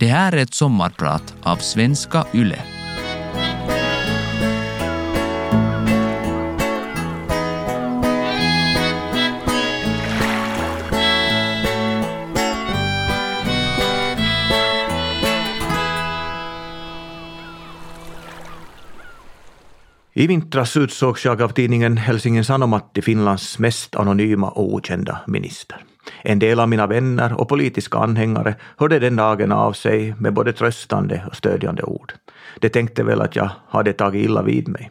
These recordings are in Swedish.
Det här är ett sommarprat av Svenska Yle. I vintras utsågs jag av tidningen Helsingin Sanomat till Finlands mest anonyma och okända minister. En del av mina vänner och politiska anhängare hörde den dagen av sig med både tröstande och stödjande ord. De tänkte väl att jag hade tagit illa vid mig.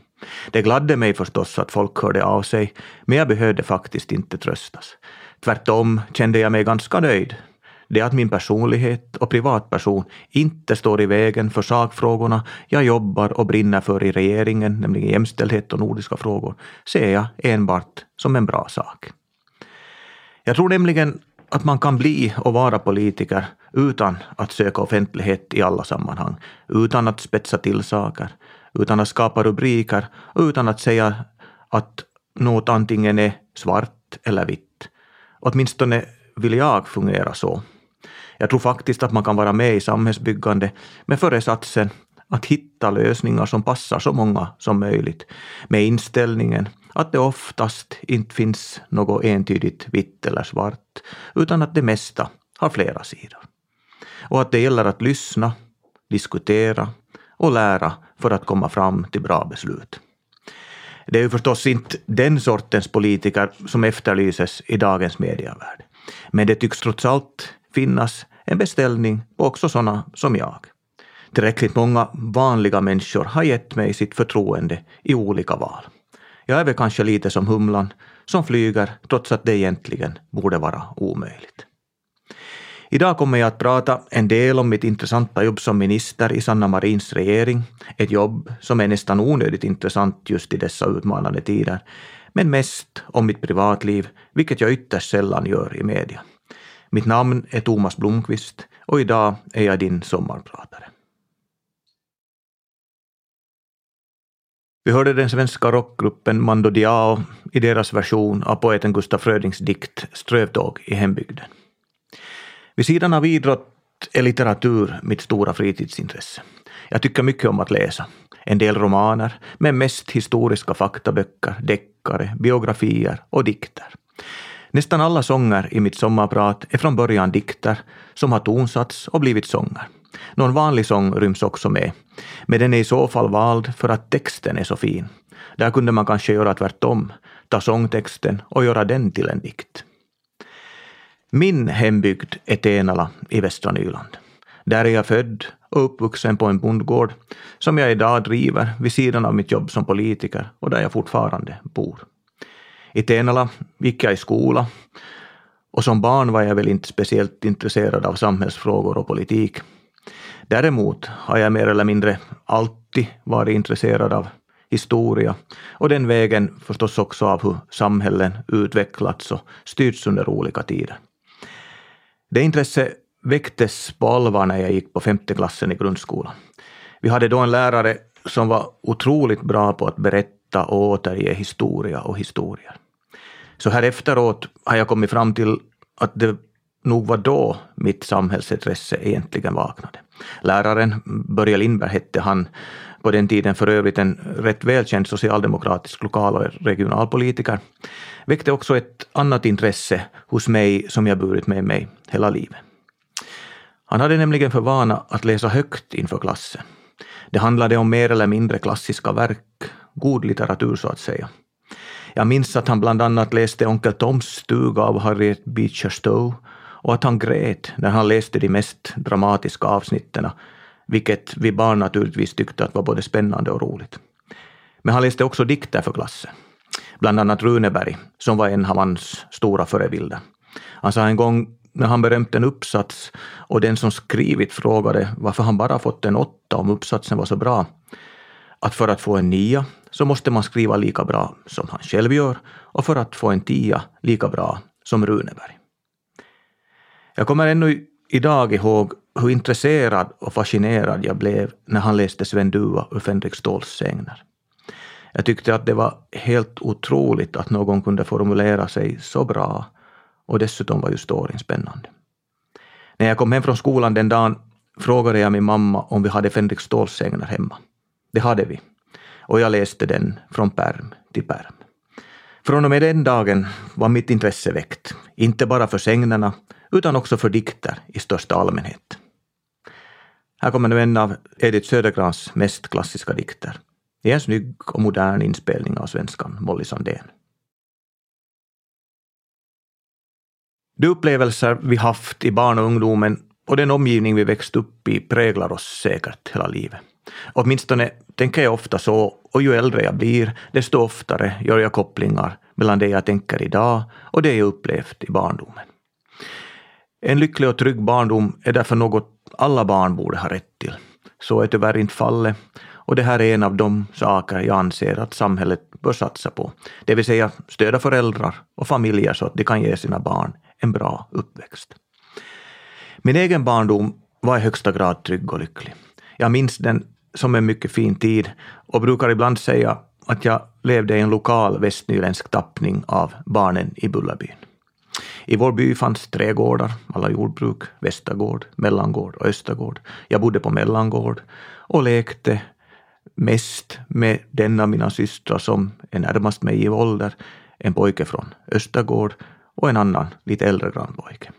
Det gladde mig förstås att folk hörde av sig, men jag behövde faktiskt inte tröstas. Tvärtom kände jag mig ganska nöjd. Det att min personlighet och privatperson inte står i vägen för sakfrågorna jag jobbar och brinner för i regeringen, nämligen jämställdhet och nordiska frågor, ser jag enbart som en bra sak. Jag tror nämligen att man kan bli och vara politiker utan att söka offentlighet i alla sammanhang, utan att spetsa till saker, utan att skapa rubriker och utan att säga att något antingen är svart eller vitt. Åtminstone vill jag fungera så. Jag tror faktiskt att man kan vara med i samhällsbyggande med föresatsen att hitta lösningar som passar så många som möjligt, med inställningen att det oftast inte finns något entydigt vitt eller svart, utan att det mesta har flera sidor. Och att det gäller att lyssna, diskutera och lära för att komma fram till bra beslut. Det är ju förstås inte den sortens politiker som efterlyses i dagens medievärld. Men det tycks trots allt finnas en beställning på också sådana som jag. Tillräckligt många vanliga människor har gett mig sitt förtroende i olika val. Jag är väl kanske lite som humlan som flyger trots att det egentligen borde vara omöjligt. Idag kommer jag att prata en del om mitt intressanta jobb som minister i Sanna Marins regering, ett jobb som är nästan onödigt intressant just i dessa utmanande tider, men mest om mitt privatliv, vilket jag ytterst sällan gör i media. Mitt namn är Thomas Blomqvist och idag är jag din sommarpratare. Vi hörde den svenska rockgruppen Mando Diao i deras version av poeten Gustaf Frödings dikt Strövtåg i hembygden. Vid sidan av idrott är litteratur mitt stora fritidsintresse. Jag tycker mycket om att läsa. En del romaner, men mest historiska faktaböcker, deckare, biografier och dikter. Nästan alla sånger i mitt sommarprat är från början dikter som har tonsatts och blivit sånger. Någon vanlig sång ryms också med, men den är i så fall vald för att texten är så fin. Där kunde man kanske göra tvärtom, ta sångtexten och göra den till en dikt. Min hembygd är Tenala i västra Nyland. Där är jag född och uppvuxen på en bondgård som jag idag driver vid sidan av mitt jobb som politiker och där jag fortfarande bor. I Tenala gick jag i skola och som barn var jag väl inte speciellt intresserad av samhällsfrågor och politik. Däremot har jag mer eller mindre alltid varit intresserad av historia och den vägen förstås också av hur samhällen utvecklats och styrts under olika tider. Det intresset väcktes på allvar när jag gick på femte klassen i grundskolan. Vi hade då en lärare som var otroligt bra på att berätta och återge historia och historier. Så här efteråt har jag kommit fram till att det nog var då mitt samhällsintresse egentligen vaknade. Läraren, Börje Lindberg hette han, på den tiden för övrigt en rätt välkänd socialdemokratisk lokal och regionalpolitiker, väckte också ett annat intresse hos mig som jag burit med mig hela livet. Han hade nämligen för vana att läsa högt inför klassen. Det handlade om mer eller mindre klassiska verk, god litteratur så att säga. Jag minns att han bland annat läste Onkel Toms stuga av Harriet Beecher Stowe och att han grät när han läste de mest dramatiska avsnitten, vilket vi barn naturligtvis tyckte att var både spännande och roligt. Men han läste också dikter för klassen, bland annat Runeberg, som var en av hans stora förebilder. Han sa en gång när han berömt en uppsats och den som skrivit frågade varför han bara fått en åtta om uppsatsen var så bra, att för att få en nia så måste man skriva lika bra som han själv gör och för att få en tia lika bra som Runeberg. Jag kommer ännu idag ihåg hur intresserad och fascinerad jag blev när han läste Sven Dua ur Fänrik Ståls sägner. Jag tyckte att det var helt otroligt att någon kunde formulera sig så bra och dessutom var ju storyn spännande. När jag kom hem från skolan den dagen frågade jag min mamma om vi hade Fänrik Ståls sägner hemma. Det hade vi. Och jag läste den från pärm till pärm. Från och med den dagen var mitt intresse väckt, inte bara för sägnerna, utan också för dikter i största allmänhet. Här kommer nu en av Edith Södergrans mest klassiska dikter, i en snygg och modern inspelning av svenskan Molly Sandén. De upplevelser vi haft i barn och ungdomen och den omgivning vi växt upp i präglar oss säkert hela livet. Åtminstone tänker jag ofta så, och ju äldre jag blir, desto oftare gör jag kopplingar mellan det jag tänker idag och det jag upplevt i barndomen. En lycklig och trygg barndom är därför något alla barn borde ha rätt till. Så är tyvärr inte fallet, och det här är en av de saker jag anser att samhället bör satsa på, det vill säga stödja föräldrar och familjer så att de kan ge sina barn en bra uppväxt. Min egen barndom var i högsta grad trygg och lycklig. Jag minns den som en mycket fin tid och brukar ibland säga att jag levde i en lokal västnyländsk tappning av barnen i Bullerbyn. I vår by fanns trädgårdar, alla jordbruk, Västergård, Mellangård och Östergård. Jag bodde på Mellangård och lekte mest med den av mina systrar som är närmast mig i ålder, en pojke från Östergård och en annan, lite äldre grannpojke.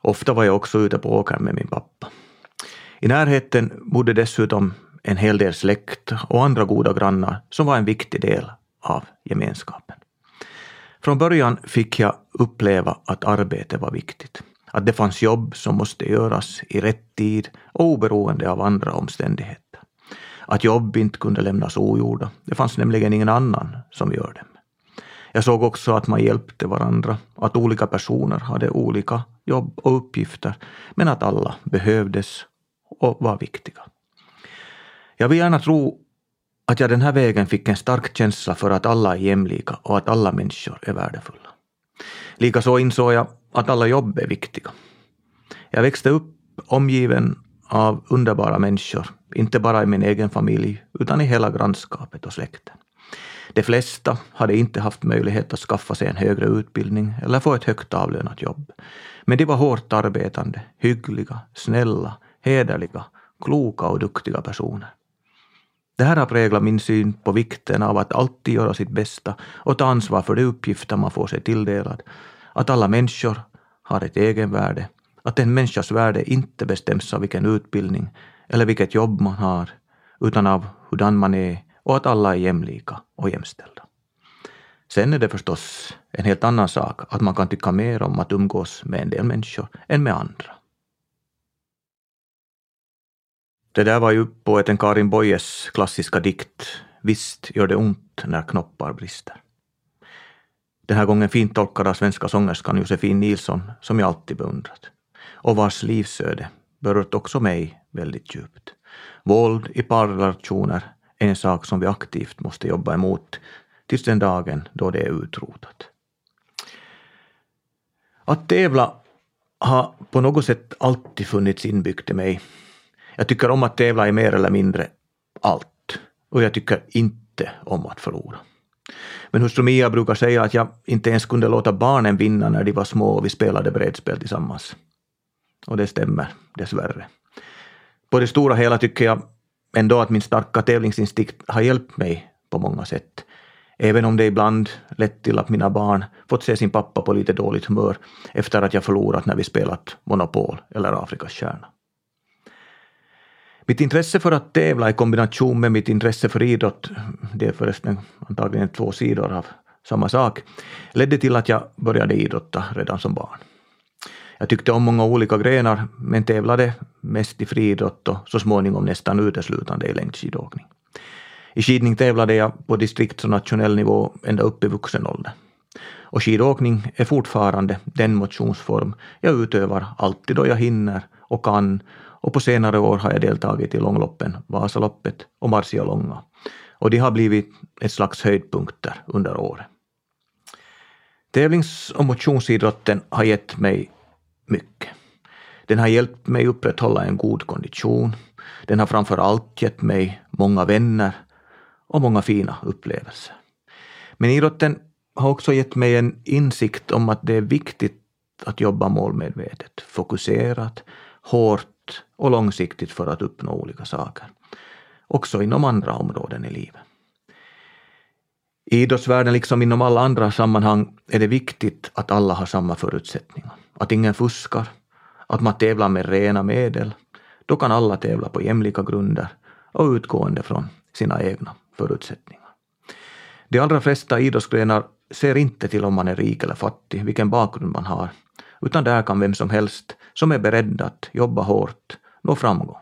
Ofta var jag också ute på åkern med min pappa. I närheten bodde dessutom en hel del släkt och andra goda grannar som var en viktig del av gemenskapen. Från början fick jag uppleva att arbete var viktigt. Att det fanns jobb som måste göras i rätt tid och oberoende av andra omständigheter. Att jobb inte kunde lämnas ogjorda. Det fanns nämligen ingen annan som gör dem. Jag såg också att man hjälpte varandra, att olika personer hade olika jobb och uppgifter, men att alla behövdes och var viktiga. Jag vill gärna tro att jag den här vägen fick en stark känsla för att alla är jämlika och att alla människor är värdefulla. Likaså insåg jag att alla jobb är viktiga. Jag växte upp omgiven av underbara människor, inte bara i min egen familj, utan i hela grannskapet och släkten. De flesta hade inte haft möjlighet att skaffa sig en högre utbildning eller få ett högt avlönat jobb. Men de var hårt arbetande, hyggliga, snälla, hederliga, kloka och duktiga personer. Det här har präglat min syn på vikten av att alltid göra sitt bästa och ta ansvar för de uppgifter man får sig tilldelad. Att alla människor har ett egenvärde. Att en människas värde inte bestäms av vilken utbildning eller vilket jobb man har, utan av hurdan man är och att alla är jämlika och jämställda. Sen är det förstås en helt annan sak att man kan tycka mer om att umgås med en del människor än med andra. Det där var ju poeten Karin Boyes klassiska dikt Visst gör det ont när knoppar brister. Den här gången fint tolkad av svenska sångerskan Josefin Nilsson, som jag alltid beundrat. Och vars livsöde berört också mig väldigt djupt. Våld i parrelationer är en sak som vi aktivt måste jobba emot tills den dagen då det är utrotat. Att tävla har på något sätt alltid funnits inbyggt i mig jag tycker om att tävla i mer eller mindre allt. Och jag tycker inte om att förlora. Men hustru Mia brukar säga att jag inte ens kunde låta barnen vinna när de var små och vi spelade brädspel tillsammans. Och det stämmer, dessvärre. På det stora hela tycker jag ändå att min starka tävlingsinstinkt har hjälpt mig på många sätt. Även om det ibland lett till att mina barn fått se sin pappa på lite dåligt humör efter att jag förlorat när vi spelat Monopol eller Afrikas stjärna. Mitt intresse för att tävla i kombination med mitt intresse för idrott, det är förresten antagligen två sidor av samma sak, ledde till att jag började idrotta redan som barn. Jag tyckte om många olika grenar, men tävlade mest i friidrott och så småningom nästan uteslutande i längdskidåkning. I skidning tävlade jag på distrikts och nationell nivå ända upp i vuxen ålder. Och skidåkning är fortfarande den motionsform jag utövar alltid då jag hinner och kan och på senare år har jag deltagit i långloppen, Vasaloppet och Marcialonga. Och de har blivit ett slags höjdpunkter under året. Tävlings och motionsidrotten har gett mig mycket. Den har hjälpt mig upprätthålla en god kondition. Den har framför allt gett mig många vänner och många fina upplevelser. Men idrotten har också gett mig en insikt om att det är viktigt att jobba målmedvetet, fokuserat, hårt och långsiktigt för att uppnå olika saker. Också inom andra områden i livet. I idrottsvärlden, liksom inom alla andra sammanhang, är det viktigt att alla har samma förutsättningar. Att ingen fuskar, att man tävlar med rena medel. Då kan alla tävla på jämlika grunder och utgående från sina egna förutsättningar. De allra flesta idrottsgrenar ser inte till om man är rik eller fattig, vilken bakgrund man har, utan där kan vem som helst som är beredd att jobba hårt nå framgång.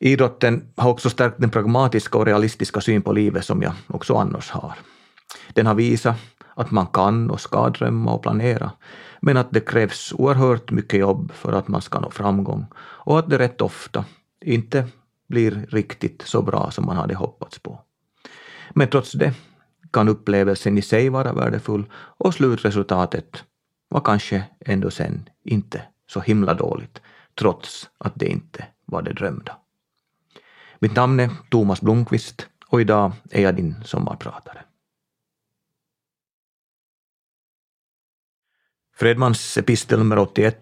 Idrotten har också stärkt den pragmatiska och realistiska syn på livet som jag också annars har. Den har visat att man kan och ska drömma och planera, men att det krävs oerhört mycket jobb för att man ska nå framgång och att det rätt ofta inte blir riktigt så bra som man hade hoppats på. Men trots det kan upplevelsen i sig vara värdefull och slutresultatet var kanske ändå sen inte så himla dåligt, trots att det inte var det drömda. Mitt namn är Thomas Blomqvist och idag är jag din sommarpratare. Fredmans epistel nummer 81,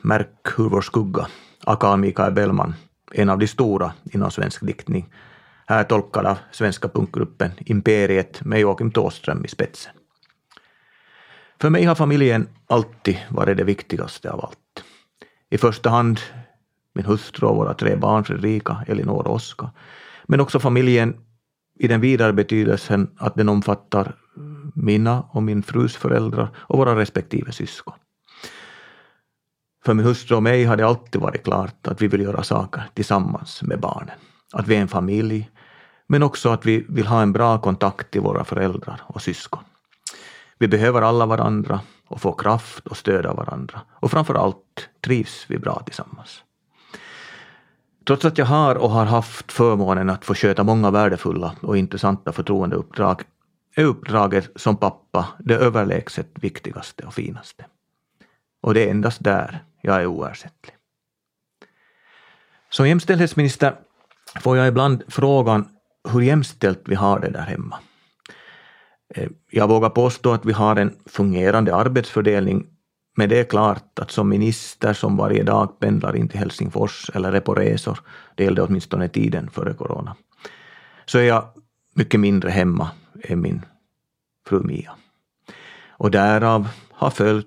Märk hur vår skugga, aka Mikael Bellman, en av de stora inom svensk diktning, här tolkad av svenska punkgruppen Imperiet med Joakim Tåström i spetsen. För mig har familjen alltid varit det viktigaste av allt. I första hand min hustru och våra tre barn Fredrika, Elinor och Oskar, men också familjen i den vidare betydelsen att den omfattar mina och min frus föräldrar och våra respektive syskon. För min hustru och mig har det alltid varit klart att vi vill göra saker tillsammans med barnen. Att vi är en familj, men också att vi vill ha en bra kontakt till våra föräldrar och syskon. Vi behöver alla varandra och få kraft och stöd av varandra. Och framför allt trivs vi bra tillsammans. Trots att jag har och har haft förmånen att få sköta många värdefulla och intressanta förtroendeuppdrag är uppdraget som pappa det överlägset viktigaste och finaste. Och det är endast där jag är oersättlig. Som jämställdhetsminister får jag ibland frågan hur jämställt vi har det där hemma. Eh, jag vågar påstå att vi har en fungerande arbetsfördelning, men det är klart att som minister som varje dag pendlar in till Helsingfors eller är på resor, det gällde åtminstone tiden före corona, så är jag mycket mindre hemma än min fru Mia. Och därav har följt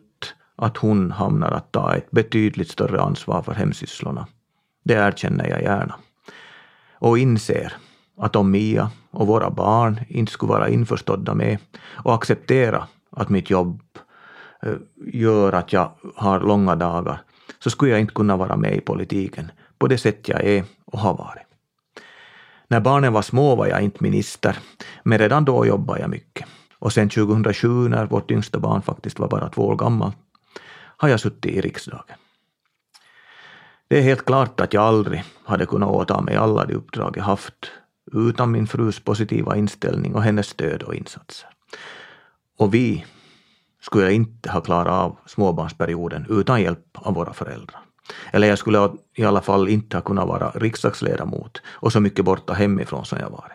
att hon hamnar att ta ett betydligt större ansvar för hemsysslorna. Det erkänner jag gärna. Och inser att om Mia och våra barn inte skulle vara införstådda med och acceptera att mitt jobb eh, gör att jag har långa dagar, så skulle jag inte kunna vara med i politiken på det sätt jag är och har varit. När barnen var små var jag inte minister, men redan då jobbade jag mycket. Och sen 2007, när vårt yngsta barn faktiskt var bara två år gammal, har jag suttit i riksdagen. Det är helt klart att jag aldrig hade kunnat åta mig alla de uppdrag jag haft utan min frus positiva inställning och hennes stöd och insatser. Och vi skulle inte ha klarat av småbarnsperioden utan hjälp av våra föräldrar. Eller jag skulle i alla fall inte ha kunnat vara riksdagsledamot och så mycket borta hemifrån som jag varit.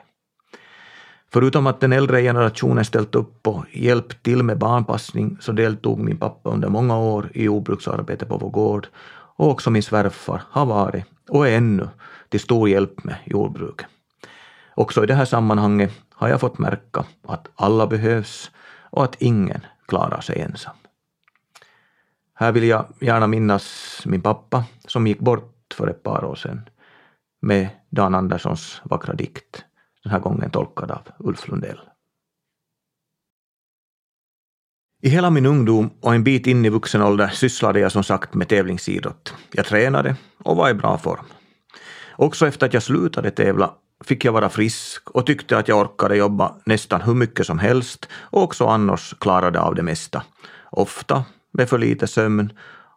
Förutom att den äldre generationen ställt upp och hjälpt till med barnpassning så deltog min pappa under många år i jordbruksarbete på vår gård och också min svärfar har varit och är ännu till stor hjälp med jordbruket. Också i det här sammanhanget har jag fått märka att alla behövs och att ingen klarar sig ensam. Här vill jag gärna minnas min pappa som gick bort för ett par år sedan med Dan Anderssons vackra dikt, den här gången tolkad av Ulf Lundell. I hela min ungdom och en bit in i vuxen ålder sysslade jag som sagt med tävlingsidrott. Jag tränade och var i bra form. Också efter att jag slutade tävla fick jag vara frisk och tyckte att jag orkade jobba nästan hur mycket som helst och också annars klarade av det mesta. Ofta med för lite sömn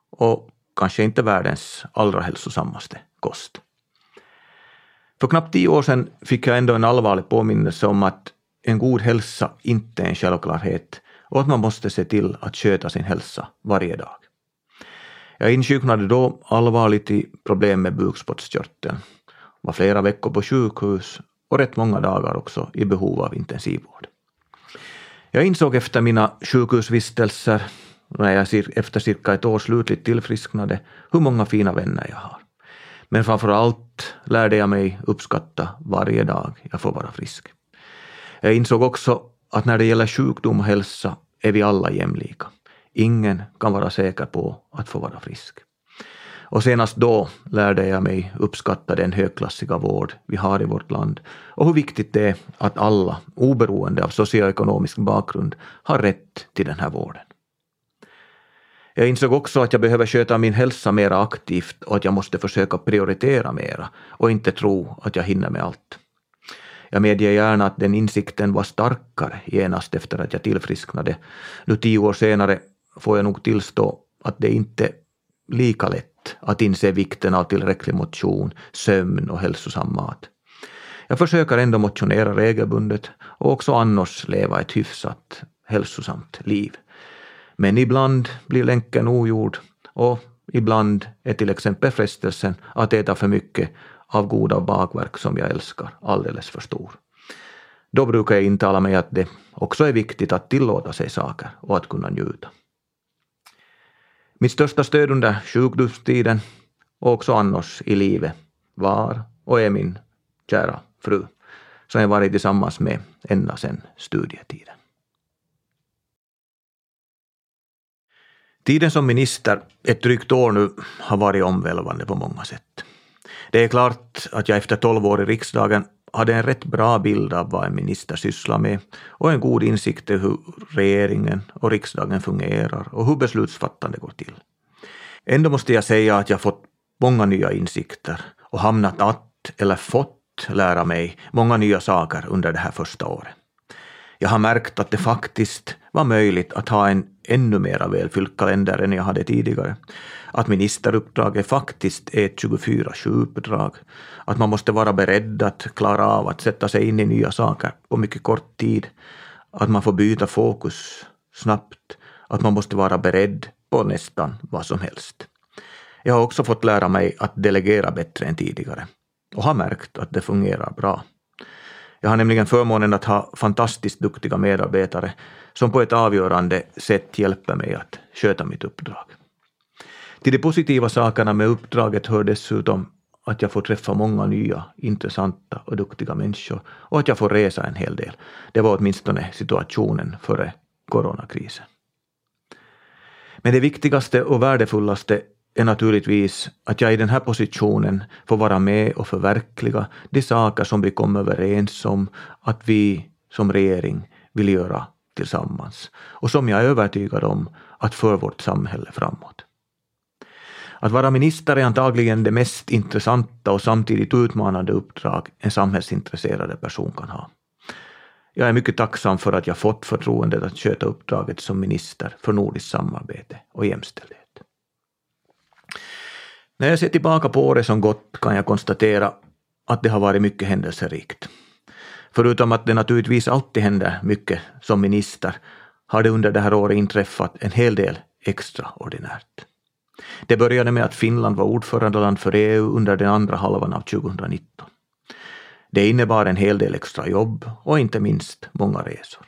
och kanske inte världens allra hälsosammaste kost. För knappt tio år sedan fick jag ändå en allvarlig påminnelse om att en god hälsa inte är en självklarhet och att man måste se till att sköta sin hälsa varje dag. Jag insjuknade då allvarligt i problem med bukspottkörteln, var flera veckor på sjukhus och rätt många dagar också i behov av intensivvård. Jag insåg efter mina sjukhusvistelser när jag efter cirka ett år slutligt tillfrisknade hur många fina vänner jag har. Men framför allt lärde jag mig uppskatta varje dag jag får vara frisk. Jag insåg också att när det gäller sjukdom och hälsa är vi alla jämlika. Ingen kan vara säker på att få vara frisk. Och senast då lärde jag mig uppskatta den högklassiga vård vi har i vårt land och hur viktigt det är att alla, oberoende av socioekonomisk bakgrund, har rätt till den här vården. Jag insåg också att jag behöver sköta min hälsa mer aktivt och att jag måste försöka prioritera mera och inte tro att jag hinner med allt. Jag medger gärna att den insikten var starkare genast efter att jag tillfrisknade. Nu tio år senare får jag nog tillstå att det inte är lika lätt att inse vikten av tillräcklig motion, sömn och hälsosam mat. Jag försöker ändå motionera regelbundet och också annars leva ett hyfsat hälsosamt liv. Men ibland blir länken ogjord och ibland är till exempel frestelsen att äta för mycket av goda bakverk som jag älskar alldeles för stor. Då brukar jag intala mig att det också är viktigt att tillåta sig saker och att kunna njuta. Mitt största stöd under sjukdomstiden och också annars i livet var och är min kära fru, som jag varit tillsammans med ända sedan studietiden. Tiden som minister, ett drygt år nu, har varit omvälvande på många sätt. Det är klart att jag efter tolv år i riksdagen hade en rätt bra bild av vad en minister sysslar med och en god insikt i hur regeringen och riksdagen fungerar och hur beslutsfattande går till. Ändå måste jag säga att jag fått många nya insikter och hamnat att, eller fått, lära mig många nya saker under det här första året. Jag har märkt att det faktiskt var möjligt att ha en ännu mera välfylld kalender än jag hade tidigare. Att ministeruppdraget faktiskt är ett 24-7-uppdrag. Att man måste vara beredd att klara av att sätta sig in i nya saker på mycket kort tid. Att man får byta fokus snabbt. Att man måste vara beredd på nästan vad som helst. Jag har också fått lära mig att delegera bättre än tidigare och har märkt att det fungerar bra. Jag har nämligen förmånen att ha fantastiskt duktiga medarbetare som på ett avgörande sätt hjälper mig att sköta mitt uppdrag. Till de positiva sakerna med uppdraget hör dessutom att jag får träffa många nya, intressanta och duktiga människor och att jag får resa en hel del. Det var åtminstone situationen före coronakrisen. Men det viktigaste och värdefullaste är naturligtvis att jag i den här positionen får vara med och förverkliga de saker som vi kom överens om att vi som regering vill göra tillsammans och som jag är övertygad om att för vårt samhälle framåt. Att vara minister är antagligen det mest intressanta och samtidigt utmanande uppdrag en samhällsintresserad person kan ha. Jag är mycket tacksam för att jag fått förtroendet att sköta uppdraget som minister för nordiskt samarbete och jämställdhet. När jag ser tillbaka på året som gått kan jag konstatera att det har varit mycket händelserikt. Förutom att det naturligtvis alltid händer mycket som minister har det under det här året inträffat en hel del extraordinärt. Det började med att Finland var ordförandeland för EU under den andra halvan av 2019. Det innebar en hel del extra jobb och inte minst många resor.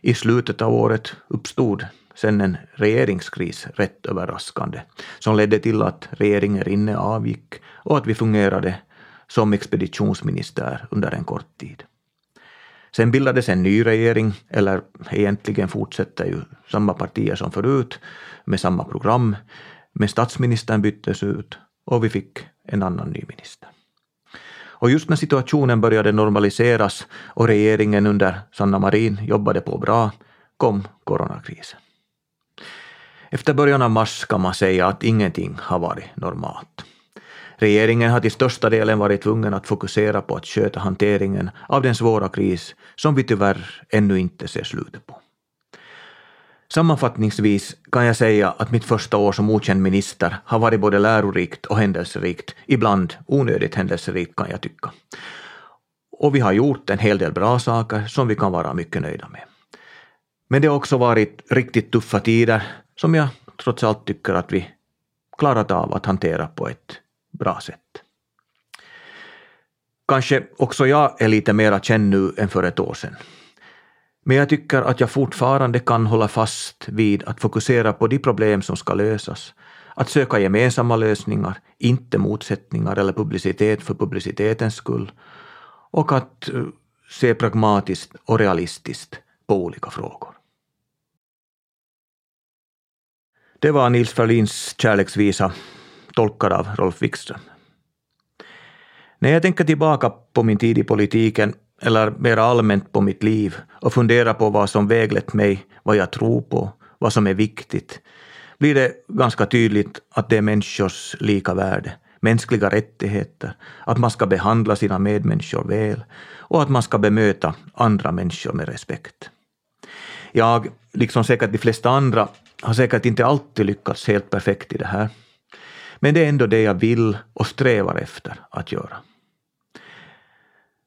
I slutet av året uppstod sen en regeringskris rätt överraskande, som ledde till att regeringen Rinne avgick och att vi fungerade som expeditionsminister under en kort tid. Sen bildades en ny regering, eller egentligen fortsätter ju samma partier som förut med samma program, men statsministern byttes ut och vi fick en annan ny minister. Och just när situationen började normaliseras och regeringen under Sanna Marin jobbade på bra kom coronakrisen. Efter början av mars kan man säga att ingenting har varit normalt. Regeringen har till största delen varit tvungen att fokusera på att sköta hanteringen av den svåra kris som vi tyvärr ännu inte ser slutet på. Sammanfattningsvis kan jag säga att mitt första år som okänd minister har varit både lärorikt och händelserikt, ibland onödigt händelserikt kan jag tycka. Och vi har gjort en hel del bra saker som vi kan vara mycket nöjda med. Men det har också varit riktigt tuffa tider som jag trots allt tycker att vi klarat av att hantera på ett bra sätt. Kanske också jag är lite mera känd nu än för ett år sedan. Men jag tycker att jag fortfarande kan hålla fast vid att fokusera på de problem som ska lösas, att söka gemensamma lösningar, inte motsättningar eller publicitet för publicitetens skull, och att eh, se pragmatiskt och realistiskt på olika frågor. Det var Nils Ferlins kärleksvisa, tolkad av Rolf Wikström. När jag tänker tillbaka på min tid i politiken, eller mer allmänt på mitt liv, och funderar på vad som väglett mig, vad jag tror på, vad som är viktigt, blir det ganska tydligt att det är människors lika värde, mänskliga rättigheter, att man ska behandla sina medmänniskor väl och att man ska bemöta andra människor med respekt. Jag, liksom säkert de flesta andra, har säkert inte alltid lyckats helt perfekt i det här. Men det är ändå det jag vill och strävar efter att göra.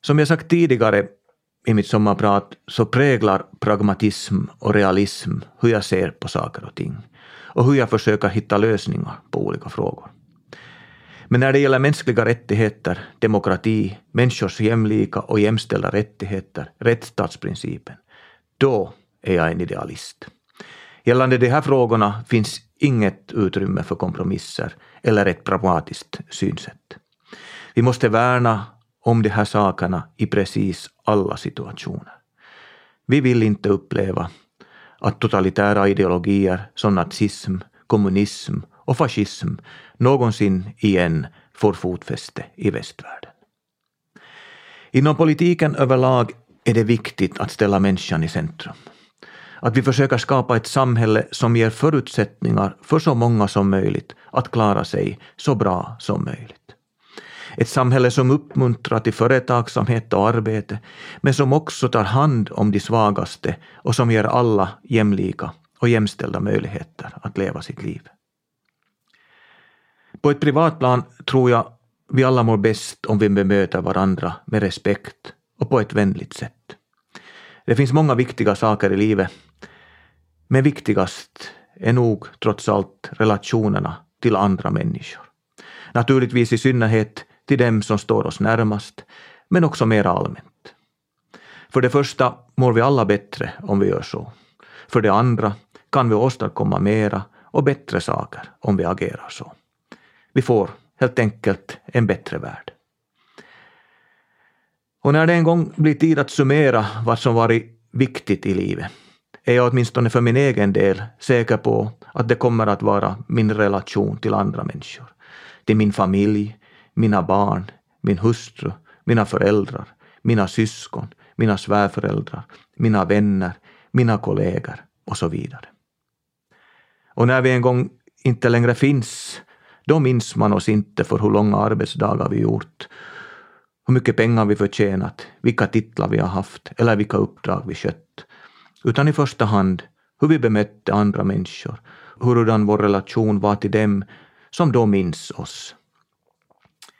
Som jag sagt tidigare i mitt sommarprat så präglar pragmatism och realism hur jag ser på saker och ting och hur jag försöker hitta lösningar på olika frågor. Men när det gäller mänskliga rättigheter, demokrati, människors jämlika och jämställda rättigheter, rättsstatsprincipen, då är jag en idealist. Gällande de här frågorna finns inget utrymme för kompromisser eller ett pragmatiskt synsätt. Vi måste värna om de här sakerna i precis alla situationer. Vi vill inte uppleva att totalitära ideologier som nazism, kommunism och fascism någonsin igen får fotfäste i västvärlden. Inom politiken överlag är det viktigt att ställa människan i centrum. Att vi försöker skapa ett samhälle som ger förutsättningar för så många som möjligt att klara sig så bra som möjligt. Ett samhälle som uppmuntrar till företagsamhet och arbete, men som också tar hand om de svagaste och som ger alla jämlika och jämställda möjligheter att leva sitt liv. På ett privat plan tror jag vi alla mår bäst om vi bemöter varandra med respekt och på ett vänligt sätt. Det finns många viktiga saker i livet, men viktigast är nog trots allt relationerna till andra människor. Naturligtvis i synnerhet till dem som står oss närmast, men också mer allmänt. För det första mår vi alla bättre om vi gör så. För det andra kan vi åstadkomma mera och bättre saker om vi agerar så. Vi får helt enkelt en bättre värld. Och när det en gång blir tid att summera vad som varit viktigt i livet är jag åtminstone för min egen del säker på att det kommer att vara min relation till andra människor, till min familj, mina barn, min hustru, mina föräldrar, mina syskon, mina svärföräldrar, mina vänner, mina kollegor och så vidare. Och när vi en gång inte längre finns, då minns man oss inte för hur långa arbetsdagar vi gjort, hur mycket pengar vi förtjänat, vilka titlar vi har haft eller vilka uppdrag vi skött, utan i första hand hur vi bemötte andra människor, hurudan vår relation var till dem som då minns oss.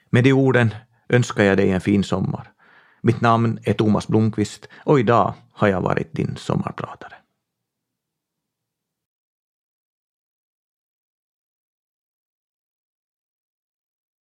Med de orden önskar jag dig en fin sommar. Mitt namn är Thomas Blomqvist och idag har jag varit din sommarpratare.